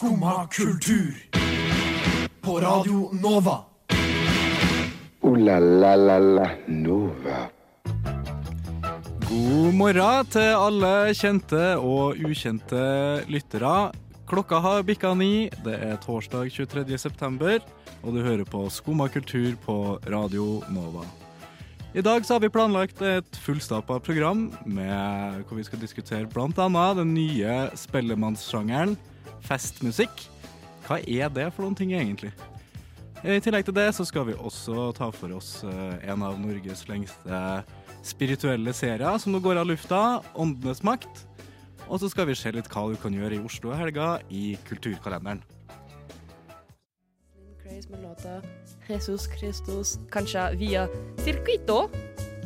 Skumma kultur. På Radio Nova. O-la-la-la-la Nova. God morgen til alle kjente og ukjente lyttere. Klokka har bikka ni. Det er torsdag 23. september, og du hører på Skumma kultur på Radio Nova. I dag så har vi planlagt et fullstappa program med, hvor vi skal diskutere bl.a. den nye spellemannssjangeren festmusikk. Hva er det for noen ting, egentlig? I tillegg til det så skal vi også ta for oss eh, en av Norges lengste spirituelle serier som nå går av lufta, Åndenes makt. Og så skal vi se litt hva du kan gjøre i Oslo i helga i Kulturkalenderen. Med låta Jesus Christus, kanskje via Circuito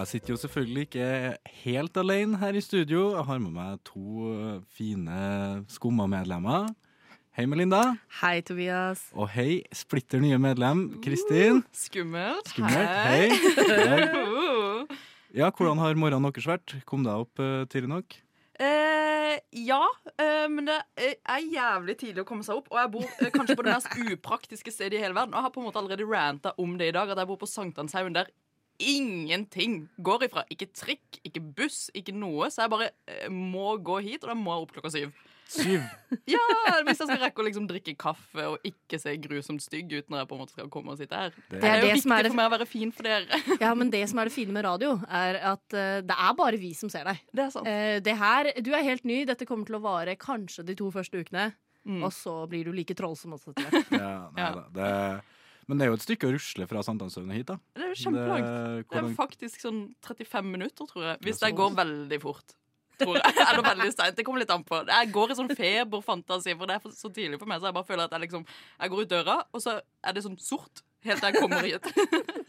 Jeg sitter jo selvfølgelig ikke helt alene her i studio. Jeg har med meg to fine Skumma-medlemmer. Hei, Melinda. Hei, Tobias. Og hei, splitter nye medlem, Kristin. Skummelt. Skummelt. Hei. Hei. Ja, hvordan har morgenen deres vært? Kom deg opp uh, tidlig nok? Eh, ja, eh, men det er jævlig tidlig å komme seg opp. Og jeg bor eh, kanskje på det mest upraktiske stedet i hele verden. Og jeg har på en måte allerede ranta om det i dag, at jeg bor på Sankthanshaugen der ingenting går ifra. Ikke trikk, ikke buss, ikke noe. Så jeg bare eh, må gå hit, og da må jeg opp klokka syv. Syv. Ja, Hvis jeg skal rekke å liksom drikke kaffe og ikke se grusomt stygg ut når jeg på en måte skal komme og sitte her. Det Det er jo det viktig er det- for meg å være fin for dere. Ja, men det som er det fine med radio, er at uh, det er bare vi som ser deg. Det er sant. Uh, det her, Du er helt ny. Dette kommer til å vare kanskje de to første ukene. Mm. Og så blir du like trollsom også etter hvert. Ja, nei Ja. da. Det, men det er jo et stykke å rusle fra Sankthanshaugen hit, da. Det er jo kjempelangt. Det- Det er faktisk sånn 35 minutter, tror jeg. Hvis Det det går veldig fort. Tror jeg. Eller veldig seint. Det kommer litt an på. Jeg går i sånn feberfantasi, for det er så tidlig for meg. Så jeg bare føler at jeg liksom Jeg går ut døra, og så er det sånn sort helt til jeg kommer hit.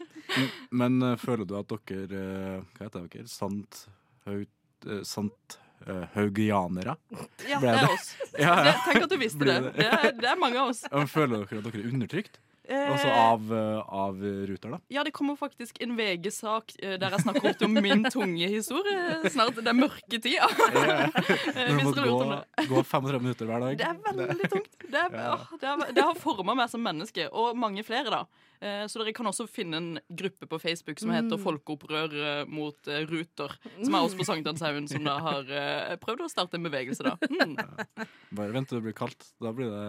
Men eh, føler du at dere eh, Hva heter dere? Sant... Haut... eh, Sant... eh, Haugianere? Ja, det er oss. Ja, ja. tenk at du visste det. det? Det er, det er mange av oss. Men Føler dere at dere er undertrykt? Altså Eh, av, eh, av Ruter, da? Ja, det kommer faktisk en VG-sak eh, der jeg snakker litt om min tunge historie. Snart. Det er mørketid. Ja. Når du Hvis må gå, det. gå 35 minutter hver dag? Det er veldig tungt. Det, er, Ja. å, det, er, det har forma meg som menneske, og mange flere, da. Eh, Så dere kan også finne en gruppe på Facebook som heter Mm. Folkeopprør mot Ruter. Som er oss på Sankthanshaugen, som da har prøvd å starte en bevegelse, da. Mm, Bare vent til det blir kaldt. Da blir det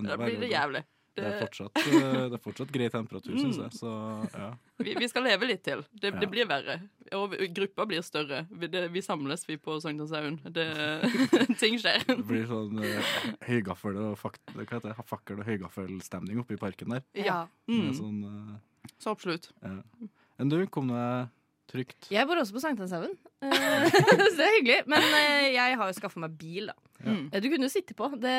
enda da blir det jævlig. Det er fortsatt, eh, det er fortsatt grei temperatur, Mm. syns jeg. Så ja. vi, vi skal leve litt til. Det, det blir verre. Og gruppa blir større. Vi, det, vi samles, vi på Sankthanshaugen. Det, ting skjer. Det blir sånn uh, høygaffel og fak, fakkel og høygaffelstemning oppe i parken der. Ja. Mm, sånn, uh, så absolutt. ja. Men du, kom deg trygt? Jeg bor også på Sankthanshaugen. Eh, så det er hyggelig. Men eh, jeg har jo skaffa meg bil, da. Mm. Eh, Du kunne jo sitte på. Det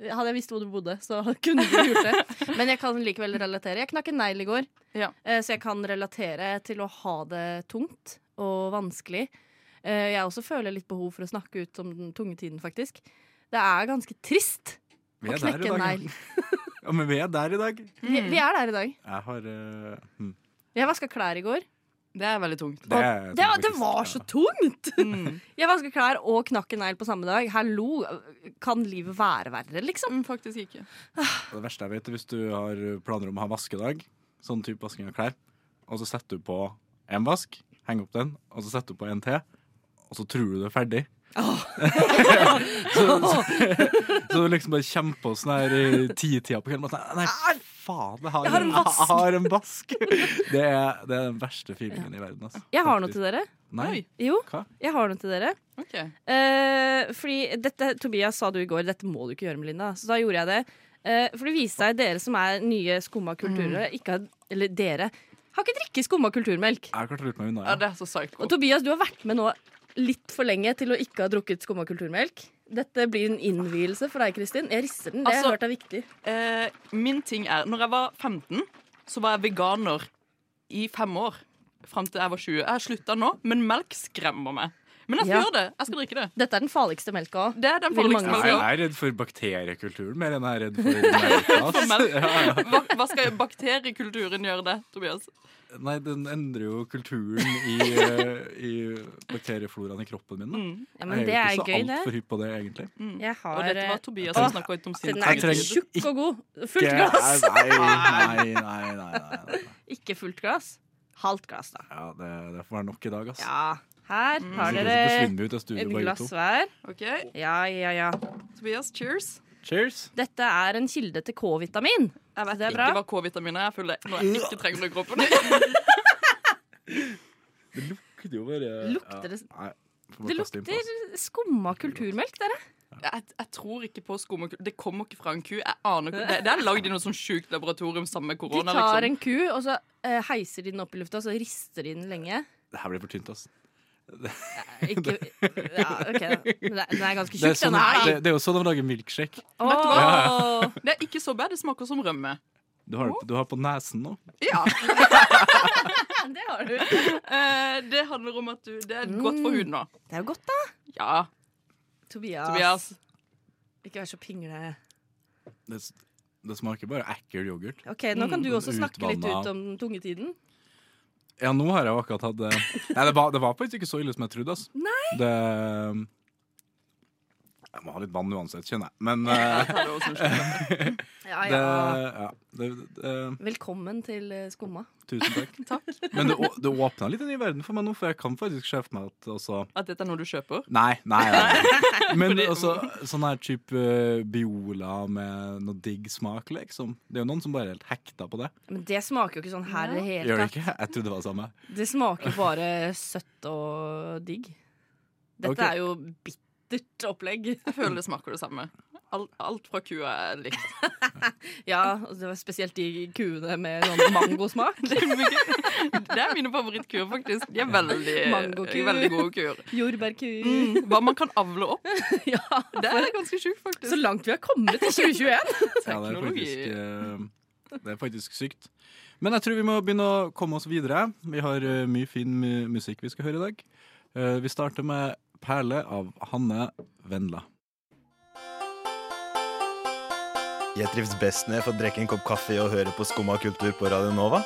hadde jeg visst hvor du bodde, så kunne du gjort det. Men jeg kan likevel relatere. Jeg knakk en negl i går, Ja. eh, så jeg kan relatere til å ha det tungt og vanskelig. Eh, Jeg også føler litt behov for å snakke ut om den tunge tiden, faktisk. Det er ganske trist er å knekke en negl. Ja, men vi er der i dag. Vi, vi er der i dag. Jeg har uh, hm. Jeg vaska klær i går. Det er veldig tungt. Det, er- Det, det var så tungt! Mm. Jeg vaska klær og knakk en negl på samme dag. Hallo, kan livet være verre, liksom? Mm, Faktisk ikke. Det verste jeg vet, er hvis du har planer om å ha vaskedag, sånn type vasking av klær, og så setter du på en vask, henger opp den, og så setter du på en til, og så tror du du er ferdig. så, så, så du liksom bare kommer på sånn her i titida på kvelden sånn Nei, faen, jeg har, Jeg har en vask. Har en vask. Det er, det er den verste feelingen i verden. Altså. Jeg har noe til dere. Nei. Oi. Jo, Hva? jeg har noe til dere. Okay. Eh, fordi dette, Tobias sa du i går, dette må du ikke gjøre, Melinda. Så da gjorde jeg det. Eh, for det viste seg, dere som er nye skumma kulturer, ikke har, eller dere, har ikke drikket skumma kulturmelk. Jeg har klart å meg unna. Ja, Ja. det er så psycho. Og Tobias, du har vært med nå litt for lenge til å ikke ha drukket skumma kulturmelk. Dette blir en innvielse for deg, Kristin. Jeg rister den. Det har jeg har hørt er viktig. Eh, min ting er Når jeg var 15, så var jeg veganer i fem år. Fram til jeg var 20. Jeg har slutta nå, men melk skremmer meg. Men jeg skal Ja. gjøre det. Jeg skal drikke det. Dette er den farligste melka òg. Det er den farligste farligste mange Jeg er redd for bakteriekulturen mer enn jeg er redd for melka. For melk. Ja, ja. Hva, hva skal bakteriekulturen gjøre det, Tobias? Nei, den endrer jo kulturen i, eh, i bakteriefloraen i kroppen min. Da. Mm. Ja, men det er Jeg er jo ikke så altfor hypp på det, egentlig. Jeg har Og dette var eh, Tobias som snakka ut om sin Den er Jeg tjukk og god. Fullt Ikke- glass. Nei, nei, nei, nei, nei, nei. Ikke fullt glass. Halvt glass, da. Ja, det, det får være nok i dag, ass. Ja. Her har dere en glass hver. OK, Ja, ja, ja. Tobias, cheers. Cheers. Dette er en kilde til K-vitamin. Jeg vet Det er ikke bra. hva K-vitamin er. Jeg føler når jeg ikke trenger det i kroppen. Det lukter jo bare Lukter det- Nei, Det lukter skumma kulturmelk, dere. Jeg, jeg tror ikke på skum og ku- Det kommer ikke fra en ku. Jeg aner ikke. Det, det er lagd i noe sånn sjukt laboratorium sammen med De korona. tar Liksom. en ku, og så eh, heiser de den opp i lufta, og så rister de den lenge. Det her blir for tynt, ass. Ikke Ja, OK, da. Men det- Den er ganske tjukk, sånn, den her. det, da. det er jo sånn de lager milkshake. Vet du hva? Åh. Det er ikke så bad. Det smaker som rømme. Du har, du har på nesen nå. Ja. Det har du. Eh, det handler om at du Det er godt for huden nå. Det er jo godt, da. Ja, Tobias. Tobias. Ikke vær så pingle. Det, s- det smaker bare ekkel yoghurt. OK, nå kan du Mm, også snakke litt utvanna. ut om tungetiden. Ja, nå har jeg akkurat hatt det Nei, det var, det var faktisk ikke så ille som jeg trodde, Altså. Nei. Det Jeg må ha litt vann uansett, kjenner jeg. Men eh. Ja, det, ja. det, det Velkommen til eh, Skumma. Tusen takk. Men det, det åpna litt en ny verden for meg nå, for jeg kan faktisk se for meg at også At dette er noe du kjøper? Nei, nei, nei. Men også sånn her type eh, Biola med noe digg smak, liksom. Det er jo noen som bare er helt hekta på det. Men det smaker jo ikke sånn her i det hele Gjør det tatt. ikke? Jeg trodde det var det samme. Det smaker bare søtt og digg. Dette okay. er jo bittert opplegg. Jeg føler det smaker det samme. Alt, alt fra kua er likt. Ja, det var spesielt de kuene med sånn mangosmak. Det er mine favorittkuer, faktisk. De er veldig, veldig gode kuer. Jordbærku. Mm, hva man kan avle opp. Ja, Det er ganske sjukt, så langt vi har kommet i 2021. Ja, det er faktisk, eh, det er faktisk sykt. Men jeg tror vi må begynne å komme oss videre. Vi har eh, mye fin mu musikk vi skal høre i dag. Eh, vi starter med 'Perle' av Hanne Venla. Jeg trives best når jeg får drikke en kopp kaffe og høre på Skumma kultur på Radio Nova.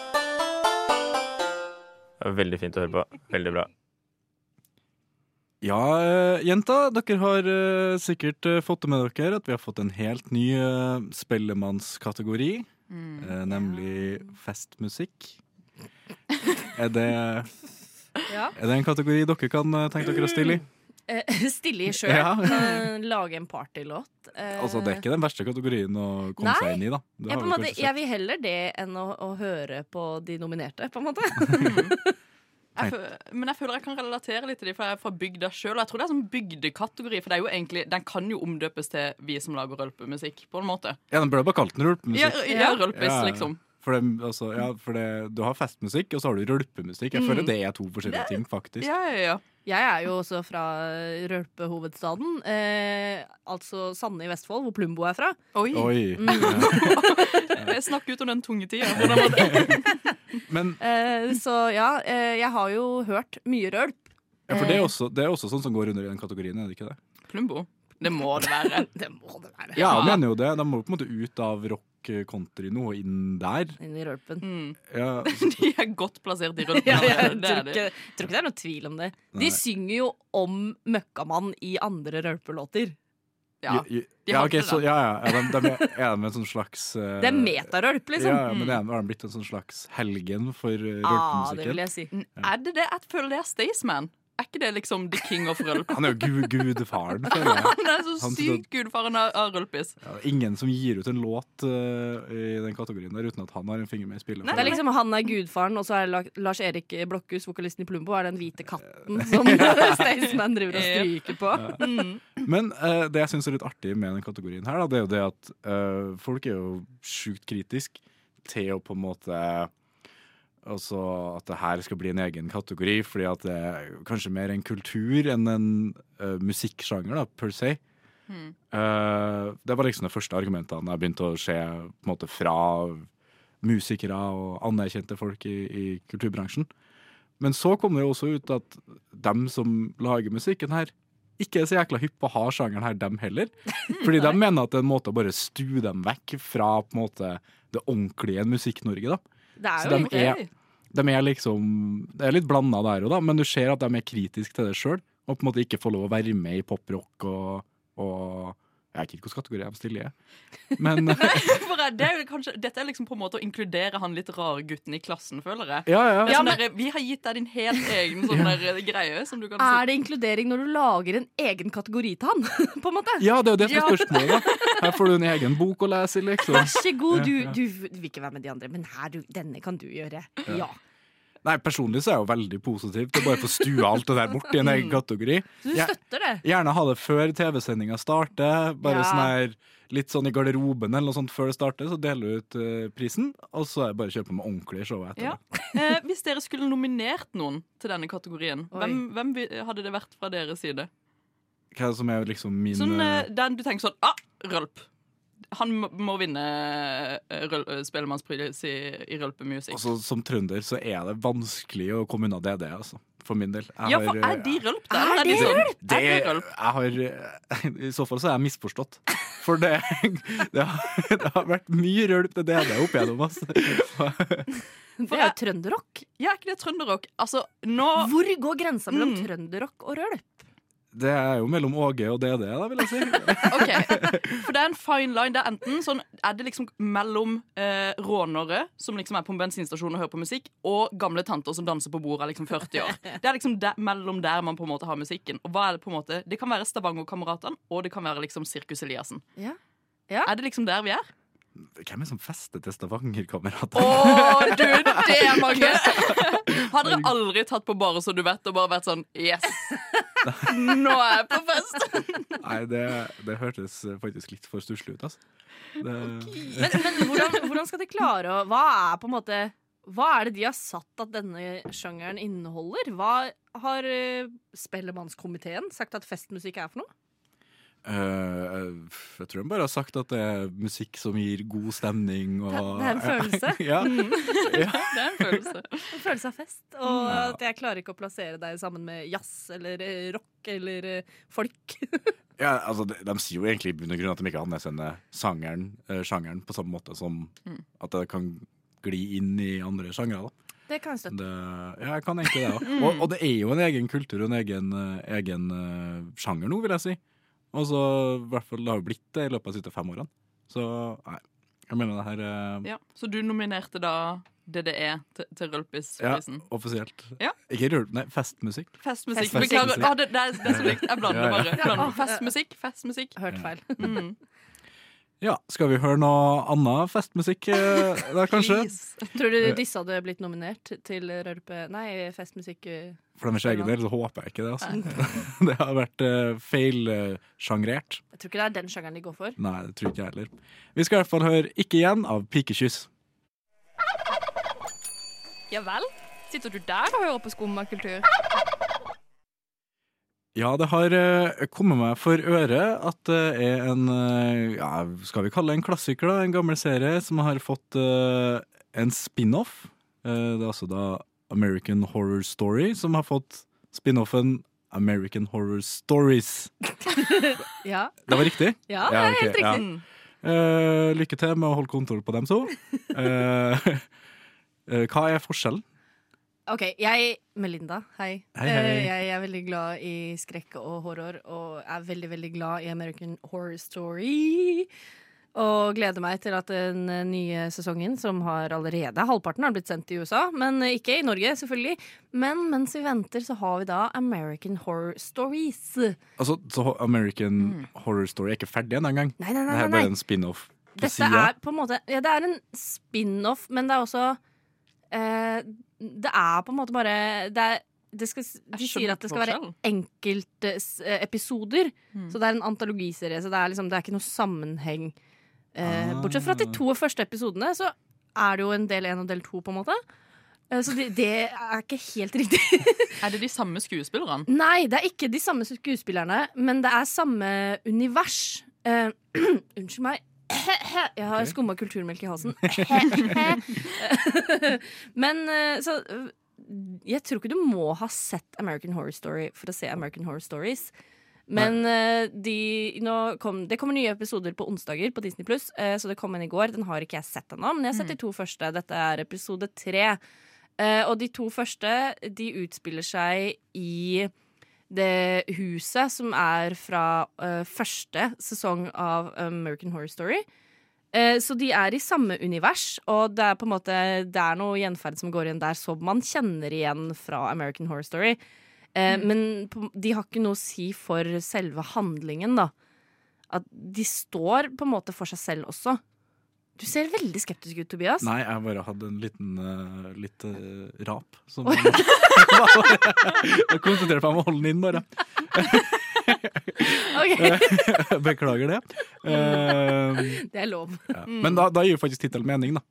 Det var Veldig fint å høre på. Veldig bra. Ja, jenta, dere har eh, sikkert eh, fått det med dere at vi har fått en helt ny spellemannskategori, Mm, nemlig festmusikk. Er det, Ja. er det en kategori dere kan eh, tenke dere å stille i? Eh, Stille i sjø. Ja. Lage en partylåt. Eh, Altså, det er ikke den verste kategorien å komme Nei. seg inn i, da. Det jeg, på måte, jeg vil heller det enn å, å høre på de nominerte, på en måte. Jeg føler, men jeg føler jeg kan relatere litt til dem, for jeg er fra bygda sjøl. Jeg tror det er sånn bygdekategori, for det er jo egentlig, den kan jo omdøpes til vi som lager rølpemusikk, på en måte. Ja, den burde bare kalt den rølpemusikk. ja rølpis, Ja, ja. liksom. For, det, altså, ja, for det, du har festmusikk, og så har du rølpemusikk. Jeg Mm. føler det er to forskjellige Det- ting, faktisk. Ja, ja, ja. Jeg er jo også fra rølpehovedstaden, eh, altså Sanne i Vestfold, hvor Plumbo er fra. Oi. Oi. Mm. Jeg snakker ut om den tunge tida. Men Eh, så ja, eh, jeg har jo hørt mye rølp. ja, for det er, også, det er også sånn som går under i den kategorien, er det ikke det? Plumbo. Det må det være. Det må det være. Ja, jeg mener jo det. De må jo på en måte ut av rock eh, country nå og inn der. Inn i rølpen. Mm. Ja, De er godt plassert i rølpen. Ja, jeg det tror er ikke, tror ikke det er noe tvil om det. Nei. De synger jo om Møkkamann i andre rølpelåter. Ja. ja, de ja, okay, så, ja, ja, ja, de, de er, er de en sånn slags uh, Det er metarølp, liksom. Ja, men det er, har de blitt en sånn slags helgen for uh, ah, det vil jeg si. Mm, Er det det? Jeg føler det er Staysman. Er ikke det liksom the king of rølp? Han er jo gu, gudfaren. Han er så Han sykt gudfaren av, rølpis. Ja, ingen som gir ut en låt uh, i den kategorien der uten at han har en finger med i spillet. Det er liksom Han er gudfaren, og så er La Lars Erik Blokhus, vokalisten i Plumbo, er den hvite katten som Staysman driver og stryker på. Mm. Men uh, det jeg syns er litt artig med den kategorien her, da, det er jo det at uh, folk er jo sjukt kritiske til å på en måte Altså at det her skal bli en egen kategori, fordi at det er kanskje mer en kultur enn en uh, musikksjanger, da, per se. Eh, det var liksom de første argumentene jeg begynte å se på en måte fra musikere og anerkjente folk i, i kulturbransjen. Men så kommer det også ut at dem som lager musikken her, ikke er så jækla hypp på å ha sjangeren her, dem heller. Fordi de mener at det er en måte å bare stue dem vekk fra på en måte det ordentlige Musikk-Norge. da. Det er jo egentlig er, de er liksom Det er litt blanda der òg, men du ser at de er kritiske til det sjøl. Og på en måte ikke får lov å være med i poprock og, og Jeg vet ikke hvilken kategori jeg bestiller i. Men For det er jo kanskje, dette er liksom på en måte å inkludere han litt rare gutten i klassen, føler jeg. ja, ja. Er Ja, sånn men- der, vi har gitt deg din helt egen sånn der greie som du kan si. Er det inkludering når du lager en egen kategori til han? på en måte? Ja, det er jo det som er spørsmålet. da. Her får du en egen bok å lese i, liksom. Vær så god, du, Ja, ja. du vil ikke være med de andre, men her, du, denne kan du gjøre. Ja. Nei, personlig så er jeg jo veldig positiv til å bare få stua alt det der bort i en egen kategori. Så du støtter det? Gjerne ha det før TV-sendinga starter. Bare Ja. sånn her litt sånn i garderoben eller noe sånt før det starter, så deler du ut eh, prisen. Og så er det bare å kjøpe med ordentlig show etter Ja. det. Eh, hvis dere skulle nominert noen til denne kategorien, hvem, hvem hadde det vært fra deres side? Hva er det som er liksom min Sånn, eh, eh, den du tenker sånn Ah, Rølp. Han må, vinne eh, eh, Spellemannspris i, i rølpemusikk. altså, Som trønder så er det vanskelig å komme unna DD, altså. For min del. Jeg Ja, for har, er eh, de rølp der? Er de det sånn, Det, Er det jeg har I så fall så er jeg misforstått. For det, det, har, det har vært mye rølp til DD opp igjennom, altså. Det er jo trønderrock. Ja, er ikke det trønderrock? Altså, nå Hvor går grensa mellom Mm. trønderrock og rølp? Det er jo mellom Åge og DD, da, vil jeg si. OK. For det er en fine line. Det er enten sånn Er det liksom mellom eh, rånere som liksom er på en bensinstasjon og hører på musikk, og gamle tanter som danser på bordet er liksom 40 år. Det er liksom de, mellom der man på en måte har musikken. Og hva er Det på en måte Det kan være Stavanger-kameratene, og det kan være liksom Sirkus Eliassen. Ja. Ja. Er det liksom der vi er? Hvem er det som fester til Stavanger-kamerater? Oh, du, det er mange! Hadde dere aldri tatt på bare så du vet, og bare vært sånn Yes! Nå er jeg på fest! Nei, det, det hørtes faktisk litt for stusslig ut, altså. Det, Men, men hvordan, hvordan skal de klare å Hva er på en måte Hva er det de har satt at denne sjangeren inneholder? Hva har uh, Spellemannskomiteen sagt at festmusikk er for noe? Eh, jeg tror de bare har sagt at det er musikk som gir god stemning. Og, Det- det er en følelse. ja. ja. Det er en følelse. En følelse av fest. Og at jeg klarer ikke å plassere deg sammen med jazz eller eh, rock eller folk. Ja, altså, de, de sier jo egentlig i bunn og grunn at de ikke anerkjenner sangeren, uh, sjangeren på samme måte som Mm. at det kan gli inn i andre sjangere. da. Det kan jeg støtte. Det, ja, jeg kan egentlig det òg. Mm. Og, og det er jo en egen kultur og en egen, egen uh, sjanger nå, vil jeg si. Og så i hvert fall det har jo blitt det i løpet av de siste fem årene. Så nei, jeg mener det her eh, Ja, Så du nominerte da DDE til, til ja, Rølpis-prisen? offisielt. Ja. Ikke rølp, nei, festmusikk. Festmusikk. Festmusikk. Beklager. Ah, det, det, er, det er så likt. Jeg blander Ja, ja. bare. Blander. Festmusikk, festmusikk. Hørt feil. Mm. Ja, skal vi høre noe annet festmusikk der, da, kanskje? Tror du disse hadde blitt nominert til rølpe... Nei, festmusikk eh, For deres egen del så håper jeg ikke det. altså. Det har vært uh, feilsjangrert. Jeg tror ikke det er den sjangeren de går for. Nei, det tror ikke jeg heller. Vi skal i hvert fall høre 'Ikke igjen' av Pikekyss. Ja vel? Sitter du der og hører på skummakultur? Ja, det har eh, kommet meg for øre at det er en eh, ja, Skal vi kalle det en klassiker, da? En gammel serie som har fått uh, en spin-off. Uh, det er altså da American Horror Story som har fått spin-offen American Horror Stories. Ja, Det var riktig? ja, Ja, det er helt riktig. Ja. Uh, lykke til med å holde kontroll på dem to. Hva er forskjellen? Ok, jeg Melinda, hei. Hei, hei. Eh, Jeg er veldig glad i skrekk og horror, og er veldig, veldig glad i American Horror Story. Og gleder meg til at den nye sesongen, som har allerede halvparten, har blitt sendt i USA. Men eh, ikke i Norge, selvfølgelig. Men mens vi venter, så har vi da American Horror Stories. Altså, så American Horror Story er ikke ferdig ennå engang? Nei, nei, nei, nei. Det er bare en spin-off Dette er på en måte Ja, det er en spin-off, men det er også eh, Det er på en måte bare det er, det skal, De sier at det skal være enkeltepisoder. eh, episoder. Mm. Så det er en antologiserie, så det er, liksom, det er ikke noe sammenheng. Eh, Ah. Bortsett fra de to første episodene, så er det jo en del én og del to, på en måte. Eh, så det, det er ikke helt riktig. Er det de samme skuespillerne? Nei, det er ikke de samme skuespillerne, men det er samme univers. Uh, unnskyld meg. Jeg har skumma kulturmelk i halsen. Men eh, så eh, Jeg tror ikke du må ha sett American Horror Story for å se American Horror Stories. Men eh, de, kom, det kommer nye episoder på onsdager på Disney Pluss, så det kom en i går. Den har ikke jeg sett ennå, men jeg har sett de to første. Dette er episode tre. Og de to første de utspiller seg i det huset som er fra uh, første sesong av American Horror Story. Uh, så de er i samme univers, og det er på en måte Det er noe gjenferd som går igjen der som man kjenner igjen fra American Horror Story. Eh, Men på, de har ikke noe å si for selve handlingen, da. At de står på en måte for seg selv også. Du ser veldig skeptisk ut, Tobias. Nei, jeg bare hadde en liten uh, litt uh, rap. Som Oi. jeg konsentrerte meg om å holde den inn, bare. Beklager det. Uh, Det er lov. ja. Men da, da gir jo faktisk tittelen mening, da.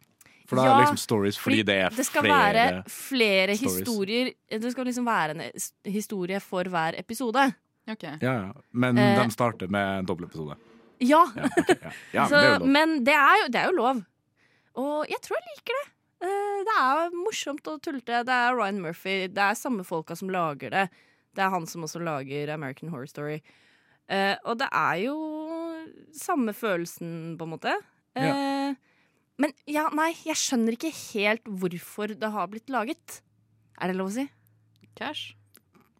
For da er det liksom stories fordi, det er Det skal flere være flere stories. historier. Det skal liksom være en historie for hver episode. Okay. Ja, ja. Men de starter med en dobbeltepisode. Ja, Ja, ok, ja. ja så, men det er jo lov. men det er, jo, det er jo lov. Og jeg tror jeg liker det. Eh, Det er morsomt og tullete. Det er Ryan Murphy. Det er samme folka som lager det. Det er han som også lager American Horror Story. Uh, og det er jo samme følelsen, på en måte. Eh, Men ja, nei, jeg skjønner ikke helt hvorfor det har blitt laget. Er det lov å si? Cash.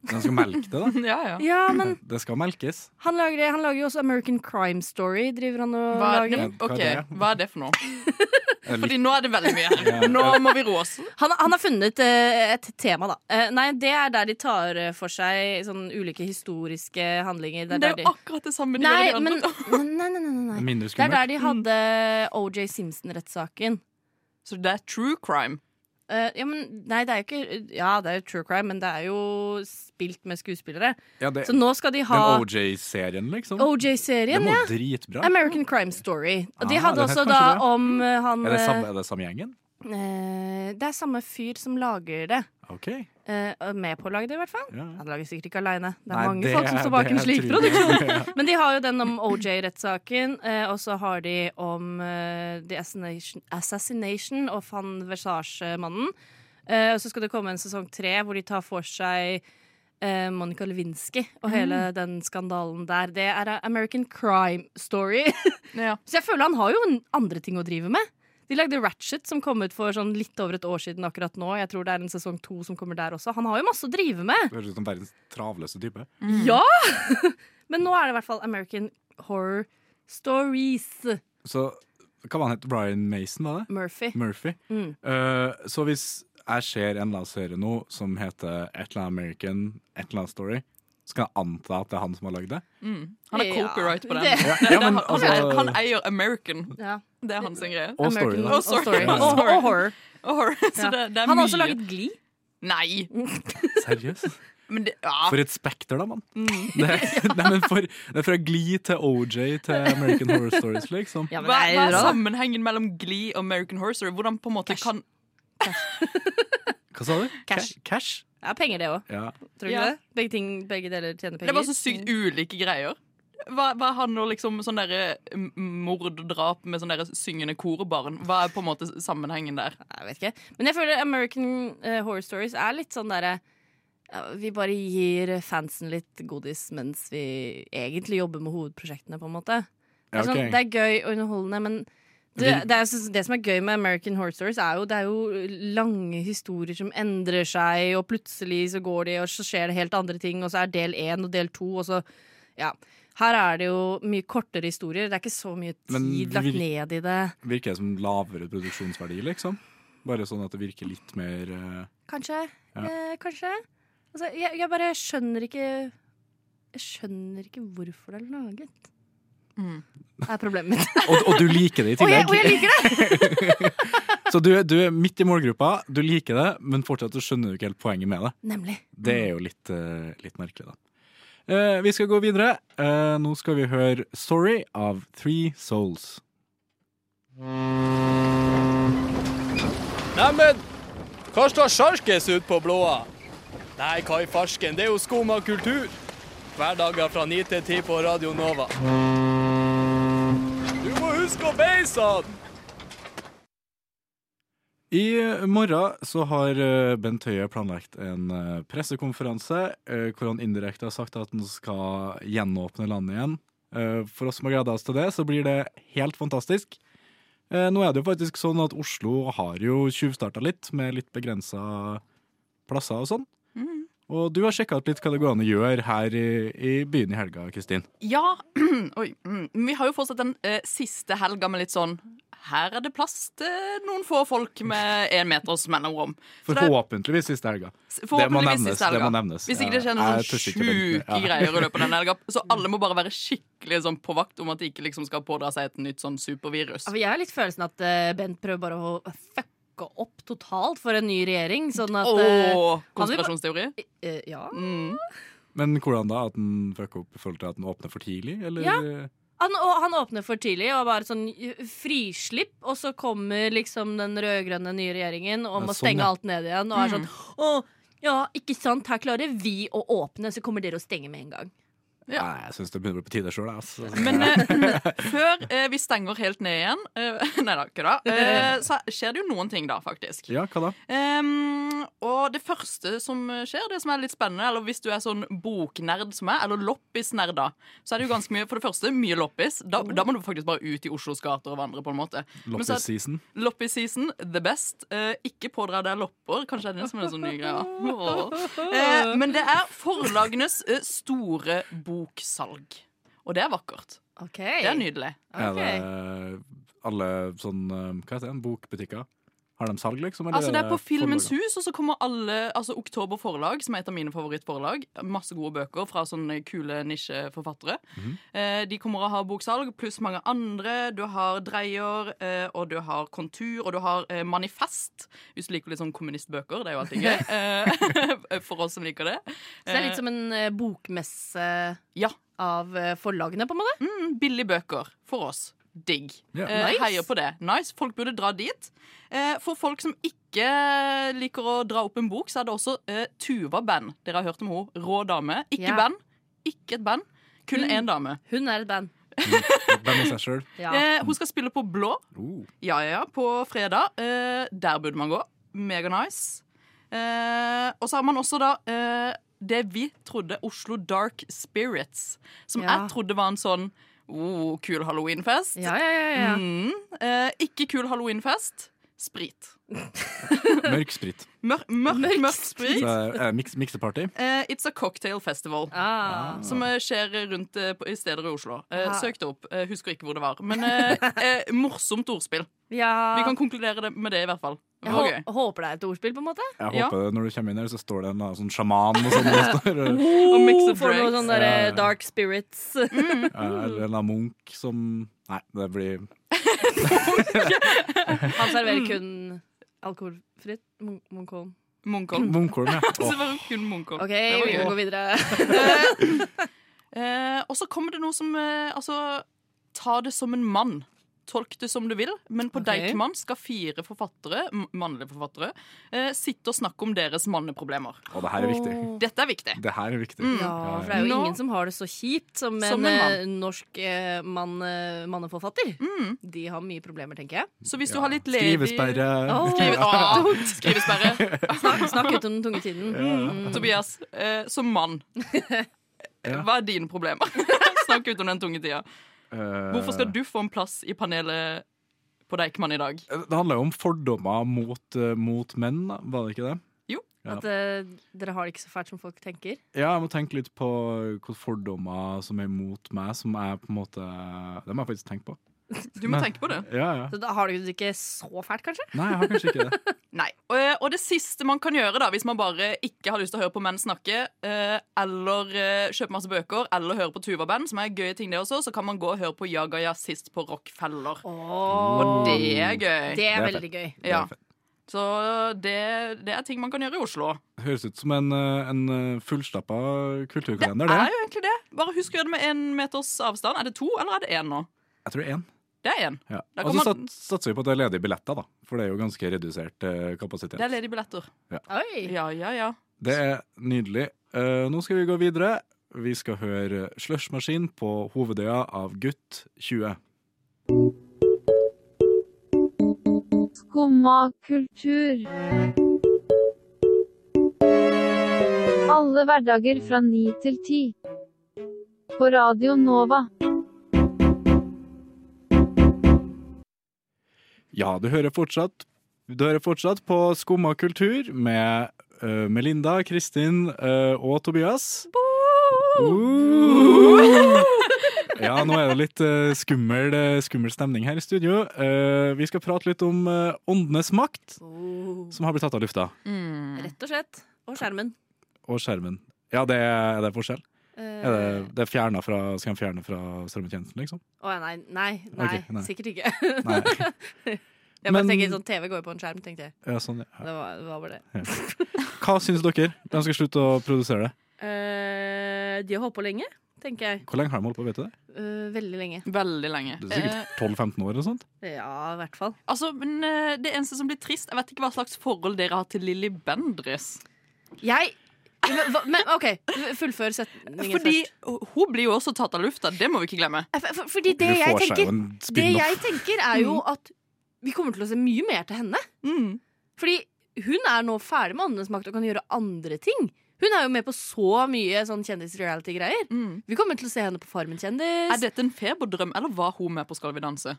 De skal melke det, da. Ja, ja. Ja, men Det skal melkes. han lager, han lager jo også American Crime Story. Driver han og Hva er, lager? det? Hva er ok, det? hva er det for noe? Fordi nå er det veldig mye her. Nå må vi roe oss. Han, han har funnet eh, et tema, da. Eh, nei, det er der de tar eh, for seg sånn ulike historiske handlinger. Det er Det er der jo akkurat det samme de Nei, gjør i de men andre. nei, nei, nei, nei, nei. Mindre Det er der de hadde OJ Simpson-rettssaken. Så det er true crime. Eh, ja, men Nei, det er jo ikke Ja, det er jo true crime, men det er jo spilt med skuespillere. Ja, det, Så nå skal de ha den OJ-serien, liksom. OJ-serien, ja. dritbra. American Crime Story. Og de Ah, hadde også da det. om uh, han Er det samme, eh, er det samme gjengen? Uh, Det er samme fyr som lager det. OK. Eh, med på å lage det, i hvert fall. Ja. Han lager sikkert ikke aleine. Det er Nei, mange det folk som er- står bak en slik trygg. produksjon. Ja. Men de har jo den om OJ-rettssaken, eh, og så har de om eh, The Assassination, Assassination of han Versage-mannen. Eh, og så skal det komme en sesong tre hvor de tar for seg eh, Monica Lewinsky og hele den skandalen der. Det er American Crime Story. Ja. Så jeg føler han har jo andre ting å drive med. De lagde Ratchet, som kom ut for sånn litt over et år siden akkurat nå. Jeg tror det er en sesong to som kommer der også. Han har jo masse å drive med. Høres ut som verdens travleste type. Ja! Men nå er det i hvert fall American Horror Stories. Så hva var han het? Brian Mason, var det? Murphy. Murphy. Mm. Uh, så hvis jeg ser en eller annen serie nå som heter et eller annet American, et eller annet story, jeg anta at det er han som har lagd det? Mm. Han har Ja, copyright på den. det- Det, Ja, det, ja, men han, altså- han eier American. Ja. Det er hans greie. Og story, og, story. Ja. og, og horror. Og horror. Så det, det er Han har mye. også laget Glee. Nei! Seriøst? Men det, ja. For et spekter, da, mann. Mm. Det, nei, men for, det er fra Glee til OJ til American Horror Stories, liksom. Ja, Hva, hva er er da. sammenhengen mellom Glee og American Horror Story? Hvordan på en måte kan Hva sa du? Cash. Ca- Ja, penger, det òg. Ja. Tror du Ja. ikke det? Begge, ting, begge deler tjener Det penger. er bare så sykt ulike greier. Hva, hva handler liksom sånn derre Morddrap mord og drap med sånn derre syngende korbarn? Hva er på en måte sammenhengen der? Jeg vet ikke. Men jeg føler American eh, Horror Stories er litt sånn derre ja, Vi bare gir fansen litt godis mens vi egentlig jobber med hovedprosjektene, på en måte. Det er, sånn, okay. det er gøy og underholdende, men det, det, er, det som er gøy med American Horror Stories, er jo, det er jo lange historier som endrer seg, og plutselig så går de, og så skjer det helt andre ting, og så er del én og del to, og så Ja. Her er det jo mye kortere historier. Det er ikke så mye Men tid lagt ned i det. Virker det som lavere produksjonsverdi, liksom? Bare sånn at det virker litt mer uh, Kanskje. Ja. Eh, kanskje. Altså, jeg, jeg bare skjønner ikke Jeg skjønner ikke hvorfor det er laget. Mm. Det er problemet mitt. og, og du liker det i Og jeg, tillegg. og jeg liker det! Så du, du er midt i målgruppa, du liker det, men fortsatt så skjønner du ikke helt poenget med det. Nemlig. Det er jo litt, eh, litt merkelig, da. Eh, vi skal gå videre. Eh, nå skal vi høre 'Sorry' av Three Souls. Neimen, hva står sjarkes ut på blåa? Nei, hva i farsken, det er jo skum av kultur. Hverdager fra 9 til 10 på Radio Nova. Du må huske å beise beison! I morgen så har eh, Bent Høie planlagt en eh, pressekonferanse eh, hvor han indirekte har sagt at han skal gjenåpne landet igjen. For oss som har gleda oss til det, så blir det helt fantastisk. Nå er det jo faktisk sånn at Oslo har jo tjuvstarta litt, med litt begrensa plasser og sånn. Og du har sjekka ut litt hva det går an å gjøre her i, i byen i helga, Kristin. Ja, oi. mm, Vi har jo fortsatt den eh, siste helga med litt sånn Her er det plass til noen få folk med én meters mellomrom. Forhåpentligvis siste helga. Det må forhåpentligvis nevnes. siste helga. Det må nevnes. Hvis ikke det skjer noen sjuke Ja. greier i løpet av den helga. Så alle må bare være skikkelig sånn på vakt om at de ikke liksom skal pådra seg et nytt sånn supervirus. Jeg har litt følelsen at eh, Bent prøver bare å fucke opp totalt for en ny regjering. Sånn at oh, Åh, han vil konspirasjonsteori? eh, Ja. Mm. Men hvordan da? At den fucka opp i forhold til at den åpner for tidlig, eller? Ja. Han, og han åpner for tidlig og bare sånn eh, frislipp, og så kommer liksom den rød-grønne nye regjeringen og Ja, må sånn, stenge ja. alt ned igjen. Og er sånn Å, ja, ikke sant, her klarer vi å åpne, så kommer dere å stenge med en gang. Ja. Nei, jeg syns det begynner å bli på tide sjøl. Altså. Men eh, før eh, vi stenger helt ned igjen eh, Nei da, kødda. Eh, så skjer det jo noen ting, da, faktisk. Ja, hva da? Ehm, og det første som skjer, det som er litt spennende, eller hvis du er sånn boknerd som jeg, eller loppisnerd, da, så er det jo ganske mye For det første, mye loppis. Da, da må du faktisk bare ut i Oslos gater og vandre, på en måte. Loppis-season. Loppis-season, the best. Eh, ikke pådra deg lopper. Kanskje det er det som er en sånn ny greie. Eh, men det er forlagenes store boksalg. Og det er vakkert. Okay. Det er nydelig. Er det alle sånn eh, Hva heter det? Bokbutikker? Har de salg, liksom? Altså Det er på Filmens hus, og så kommer alle Altså Oktober Forlag, som er et av mine favorittforlag. Masse gode bøker fra sånne kule nisjeforfattere. Mhm. eh, de kommer å ha boksalg, pluss mange andre. Du har Dreier, eh, og du har Kontur, og du har eh, Manifest. Hvis du liker litt sånn kommunistbøker. Det er jo alltid gøy. eh, for oss som liker det. Så det er litt som en bokmesse Ja. av forlagene, på en måte? Mm, billige bøker for oss. Digg. Yeah. Eh, Nice. Heier på det. Nice. Folk burde dra dit. Eh, for folk som ikke liker å dra opp en bok, så er det også eh, Tuva-band. Dere har hørt om henne. Rå dame. Ikke yeah. band. Ikke et band. Kun Hun- én dame. Hun er et band. Sjøl? Ja. Eh, hun skal spille på Blå. uh. Ja, ja, ja, på fredag. Eh, der burde man gå. Mega nice. Eh, og så har man også da eh, det vi trodde Oslo Dark Spirits. Som Ja. jeg trodde var en sånn oh, kul halloweenfest. Ja, ja, ja, ja. Mm. Eh, ikke kul halloweenfest. Sprit. Mørk sprit. Mør, mørk, Mørk mørk sprit. Så, eh, mix, mixeparty. Uh, it's a cocktail festival. Ah. Som uh, skjer rundt på, i steder i Oslo. Eh, Ah. søk det opp. Husker ikke hvor det var. Men morsomt ordspill. ja. Vi kan konkludere det med det, i hvert fall. Jeg okay. håper det er et ordspill, på en måte. Jeg Ja. det, når du kommer inn her, så står det en sånn sjaman og sånn. og Og mix of For noe drinks. sånn der, Ja, ja. dark spirits. mm. eller en munk som Nei, det blir Han serverer Mm. kun alkoholfritt. Mon- Munkholm. Munkholm, ja. Det kun Munkholm. OK, vi må gå videre. uh, og så kommer det noe som uh, Altså, ta det som en mann. Tolk det som du vil, men på okay. Deichman skal fire forfattere, mannlige forfattere eh, sitte og snakke om deres manneproblemer. Og det her er viktig. Dette er viktig. Det her er viktig. Mm. Ja, for det er jo Nå- ingen som har det så kjipt som, Som en, en eh, norsk eh, mann, eh, manneforfatter. Mm. De har mye problemer, tenker jeg. Så hvis du har litt ledig Skrivesperre. Oh, Skrive, Åh, skrivesperre. Snakk, snakk ut om den tunge tiden. Mm. Tobias, eh, som mann, hva er dine problemer? Snakk ut om den tunge tida. Eh, Hvorfor skal du få en plass i panelet på Deichman i dag? Det handler jo om fordommer mot, eh, mot menn, var det ikke det? Ja. At uh, dere har det ikke så fælt som folk tenker. Ja, jeg må tenke litt på hvilke fordommer som er mot meg, som jeg på en måte Det må jeg faktisk tenke på. Du må Men- tenke på det. Ja, ja. Så da har du det ikke så fælt, kanskje? Nei, jeg har kanskje ikke det. Nei. Og, og det siste man kan gjøre da, hvis man bare ikke har lyst til å høre på menn snakke, eh, eller eh, kjøpe masse bøker, eller høre på Tuva-band, som er gøye ting det også, så kan man gå og høre på Jaga Jazzist på Rockefeller. Og det er gøy. Det er veldig gøy. Ja. Så det, det er ting man kan gjøre i Oslo. Det høres ut som en, eh, en fullstappa kulturkalender. Det er det. jo egentlig det. Bare husk å gjøre det med én meters avstand. Er det to, eller er det én nå? Jeg tror det er én. Det er én. Ja. Og så man- satser vi på at det er ledige billetter, da. For det er jo ganske redusert eh, kapasitet. Det er ledige billetter. Oi. Ja, ja, ja. Det er nydelig. Uh, nå skal vi gå videre. Vi skal høre Slushmaskin på Hovedøya av Gutt 20. Skumma kultur. Alle hverdager fra ni til ti. På Radio Nova. Ja, du hører fortsatt Du hører fortsatt på Skumma kultur med uh, Melinda, Kristin uh, og Tobias. Uh! Ja, nå er det litt eh, skummel, skummel stemning her i studio. Eh, vi skal prate litt om åndenes makt, som har blitt tatt av lufta. Rett og slett. Og skjermen. Og skjermen. Ja, det er, er det forskjell? Eh, Er det, det er fjerna fra, skal de fjerne fra strømmetjenesten, liksom? Å nei. Nei, nei, okay, nei. sikkert ikke. Nei. jeg bare Men- tenker sånn TV går jo på en skjerm, tenkte jeg. Ja, sånn, ja. Det var, det var bare det. Hva syns dere? De skal slutte å produsere det. Uh, de har holdt på lenge, tenker jeg. Hvor lenge har de holdt på, vet du det? Uh, veldig lenge. Veldig lenge. Det er sikkert 12-15 år eller sånt. Ja, i hvert fall. Altså, men uh, Det eneste som blir trist Jeg vet ikke hva slags forhold dere har til Lilly Bendriss. Jeg men, men OK, fullfør setningen Fordi først. hun blir jo også tatt av lufta. Det må vi ikke glemme. For- for- Fordi det jeg tenker Det jeg tenker, er jo at vi kommer til å se mye mer til henne. Fordi hun er nå ferdig med Åndenes makt og kan gjøre andre ting. Hun er jo med på så mye sånn kjendis-reality-greier. Vi kommer til å se henne på Farmen kjendis. Er dette en feberdrøm, eller var hun med på Skal vi danse?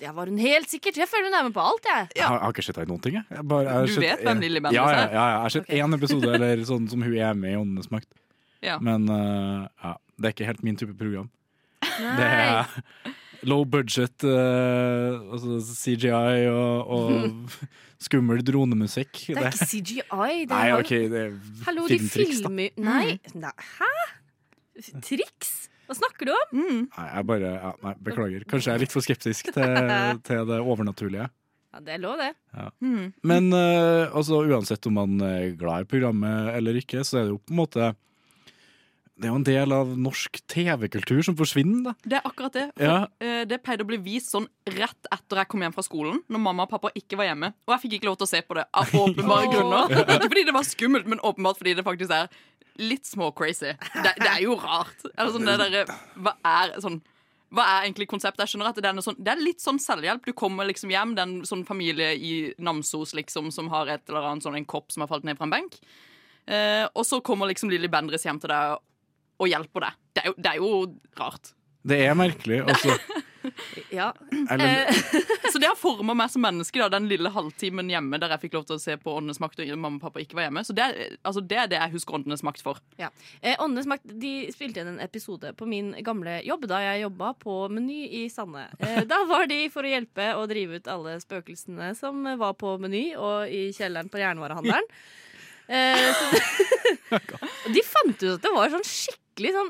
Ja, var hun helt sikkert? Jeg føler hun er med på alt, jeg. Jeg har, jeg har ikke sett henne i noen ting. Jeg. Jeg bare, jeg Du sett- vet hvem Lilly Bendriss ja, ja, er? ja, jeg har sett én episode eller sånn som hun er med i Åndenes makt. Ja. Men uh, ja, det er ikke helt min type program. Det er low budget, uh, altså CGI og, og skummel dronemusikk. Det er ikke CGI. Det Nei, er OK, det er Hallo, de filmtriks, da. filmer Nei, nei. Hæ? Triks? Hva snakker du om? Nei, jeg bare ja, Nei, beklager. Kanskje jeg er litt for skeptisk til, til det overnaturlige. Ja, Det er lov, det. Ja. Mm. Men uh, altså, uansett om man er glad i programmet eller ikke, så er det jo på en måte Det er jo en del av norsk TV-kultur som forsvinner, da. Det er akkurat det. For, Ja. uh, det pleide å bli vist sånn rett etter jeg kom hjem fra skolen, når mamma og pappa ikke var hjemme. Og jeg fikk ikke lov til å se på det av åpenbare grunner. Ikke fordi det var skummelt, men åpenbart fordi det faktisk er litt små-crazy. Det, det er jo rart. Eller sånn det der, Hva er sånn hva er egentlig konseptet? Jeg skjønner at Det er, sånn, det er litt sånn selvhjelp. Du kommer liksom hjem, det er en sånn familie i Namsos liksom, som har et eller annet sånn en kopp som har falt ned fra en benk. Eh, og så kommer liksom Lilly Bendriss hjem til deg og hjelper deg. Det er jo, det er jo rart. Det er merkelig. Altså, Ja. eller, Så det har forma meg som menneske, da, den lille halvtimen hjemme der jeg fikk lov til å se på Åndenes makt og mamma og pappa ikke var hjemme. Så det er, altså, det, er det jeg husker Åndenes makt for. Ja. Eh, Åndenes makt de spilte inn en episode på min gamle jobb da jeg jobba på Meny i Sande. Eh, da var de for å hjelpe å drive ut alle spøkelsene som var på Meny og i kjelleren på jernvarehandelen. Eh, de fant ut at det var sånn skikkelig sånn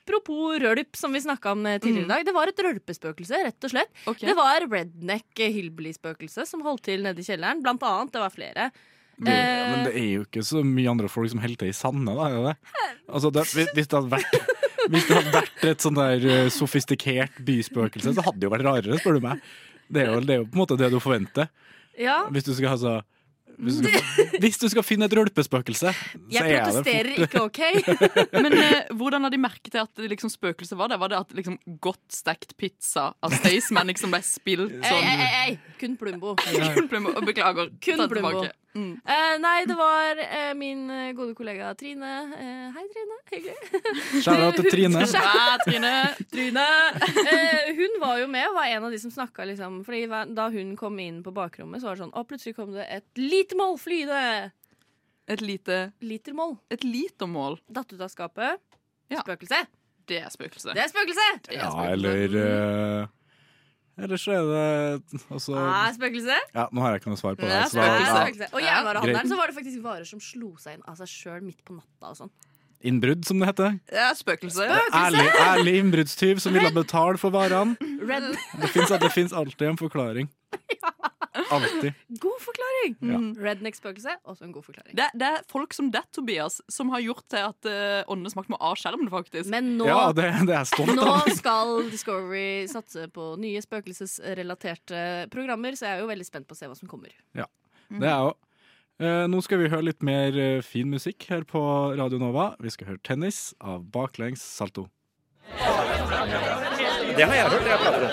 Apropos rølp, som vi snakka om eh, tidligere i dag. Det var et rølpespøkelse, rett og slett. Okay. Det var redneck hillbilly-spøkelse som holdt til nede i kjelleren. Blant annet. Det var flere. det, men det er jo ikke så mye andre folk som holder til i Sande, da. Er det? Altså, det, hvis det hadde vært Hvis det hadde vært et sånn der eh, sofistikert byspøkelse, så hadde det jo vært rarere, spør du meg. Det er jo, det er jo på en måte det du forventer. Ja. Hvis du skal, ha altså, hvis du skal, hvis du skal finne et rølpespøkelse, så Jeg er det protesterer ikke, OK? Men eh, hvordan har de merket at det liksom, spøkelset var der? Var det at liksom, godt stekt pizza av Staysman liksom ble spilt Ei, sånn? ei, ei, ei. Kun Plumbo. Kun Plumbo. Beklager. Kun Ta det Plumbo. tilbake. Mm. Eh, nei, det var eh, min eh, gode kollega Trine. Eh, hei, Trine. Hyggelig. Shout-out til Trine. Skjæra, Trine. Trine. Eh, hun var jo med og var en av de som snakka, liksom. Fordi da hun kom inn på bakrommet, så var det sånn Å, plutselig kom det et lite mål flyende. Et lite Litermål. Et litermål. Datt ut av skapet. Ja. Spøkelse. Det er spøkelse. Det er spøkelse! Det er Ja, eller uh, Eller så er det også, Ah, spøkelse. Ja, nå har jeg ikke noe svar på det. Ja. spøkelse. Og jernvarehandelen så var det faktisk varer som slo seg inn av seg sjøl midt på natta og sånn. Innbrudd, som det heter. Det er spøkelse. Ærlig, ærlig innbruddstyv som ville betale for varene. Red. Det fins alltid en forklaring. Alltid. God forklaring! Ja. Redneck-spøkelse, også en god forklaring. Det, det er folk som det, Tobias, som har gjort til at uh, Åndenes makt må av skjermen, faktisk. Men nå, Ja, det, det er nå av. skal Discovery satse på nye spøkelsesrelaterte programmer, så jeg er jo veldig spent på å se hva som kommer. Ja, Det er jo nå skal vi høre litt mer eh, fin musikk her på Radio Nova. Vi skal høre 'Tennis' av Baklengs Salto. Det har jeg hørt. Jeg prater om det.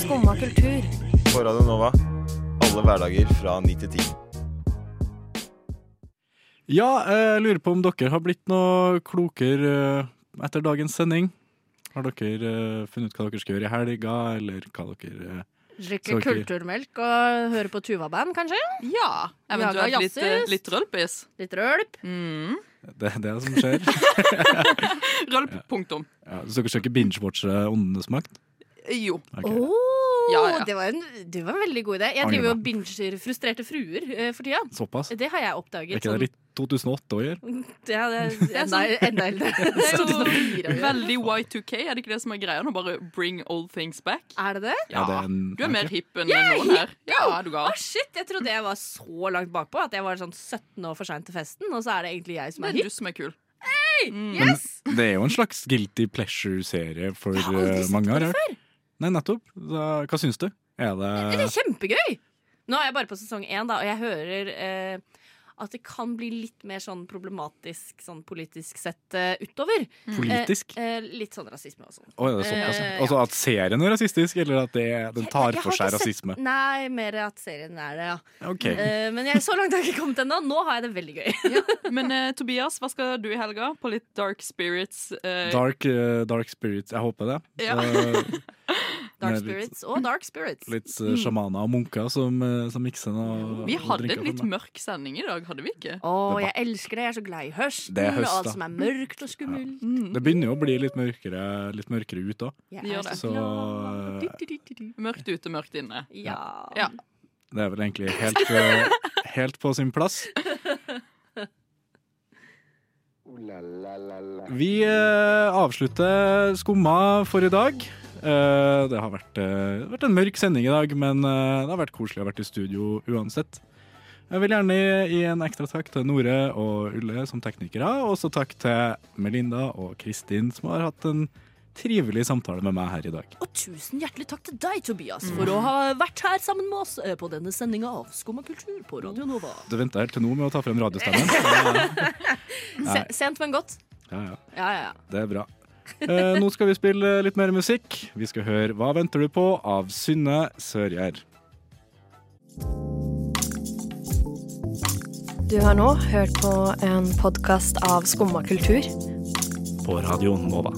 Skumma kultur. På Radio Nova. Alle hverdager fra 9 til 10. Ja, jeg lurer på om dere har blitt noe klokere eh, etter dagens sending. Har dere eh, funnet ut hva dere skal gjøre i helga, eller hva dere eh, Drikke kulturmelk og høre på Tuva-band, kanskje? Ja. Eventuelt litt, eh, litt rølpis. Litt rølp. Mm. Det er det som skjer. Rølp, punktum. Ja, så dere skal ikke binge-watche Åndenes makt? Jo. Okay. Åh, Ja, ja. Det, var en, det var en veldig god idé. Jeg driver og binger frustrerte fruer eh, for tida. Såpass? Det har jeg oppdaget. Er ikke det litt 2008 å gjøre? sånn, ja, det er enda, enda eldre. Det er jo 2004 å gjøre. veldig Y2K, er det ikke det som er greia nå? Bare bring old things back? Er det det? Ja, det er en- du er mer hipp enn er noen her. Ja, er du gal? Å, shit, Jeg trodde jeg var så langt bakpå at jeg var sånn 17 år for seint til festen, og så er det egentlig jeg som er hipp. Det er er du som er kul. Hey, Yes! Det er jo en slags guilty pleasure-serie for Jeg har aldri eh, sett mange det her. Nei, nettopp. Da, hva syns du? Er det Det er kjempegøy! Nå er jeg bare på sesong én, da, og jeg hører eh, at det kan bli litt mer sånn problematisk sånn politisk sett uh, utover. politisk? Eh, eh, litt sånn rasisme og sånn. Å, er det såpass? eh, Altså at serien er rasistisk, eller at det, den tar jeg for seg rasisme? sett-? Nei, mer at serien er det, ja. Okay. Eh, men jeg, så langt har jeg ikke kommet ennå. Nå har jeg det veldig gøy. Men eh, Tobias, hva skal du i helga? På litt dark spirits? eh, Dark, eh, dark spirits, jeg håper det. Ja. Eh, Dark Spirits litt- og dark spirits. Litt uh, sjamaner og munker som, eh, som mikser noe Vi hadde en litt mørk sending i dag, hadde vi ikke? Å, oh, jeg elsker det. Jeg er så glad i høsten Det er høst, og alt som er mørkt og skummelt. Det begynner jo å bli litt mørkere, litt mørkere ut òg. Det gjør det. så eh, Du, du, du. Mørkt ute, mørkt inne. Ja. Ja. det er vel egentlig helt, eh, helt på sin plass. Ooh la la la la. Vi eh, avslutter Skumma for i dag. Eh, det har vært, eh, vært en mørk sending i dag, men eh, det har vært koselig å ha vært i studio uansett. Jeg vil gjerne gi en ekstra takk til Nore og Ulle som teknikere, og også takk til Melinda og Kristin som har hatt en trivelig samtale med meg her i dag. Og tusen hjertelig takk til deg, Tobias, for å ha vært her sammen med oss på denne sendinga av Skum og kultur på Radio Nova. Du venta helt til nå med å ta frem radiostemmen. Sent, men godt. ja. Ja, ja, ja. Det er bra. Eh, nå skal vi spille litt mer musikk. Vi skal høre 'Hva venter du på?' av Synne Sørgjerd. Du har nå hørt på en podkast av Skumma kultur. På Radio Nova.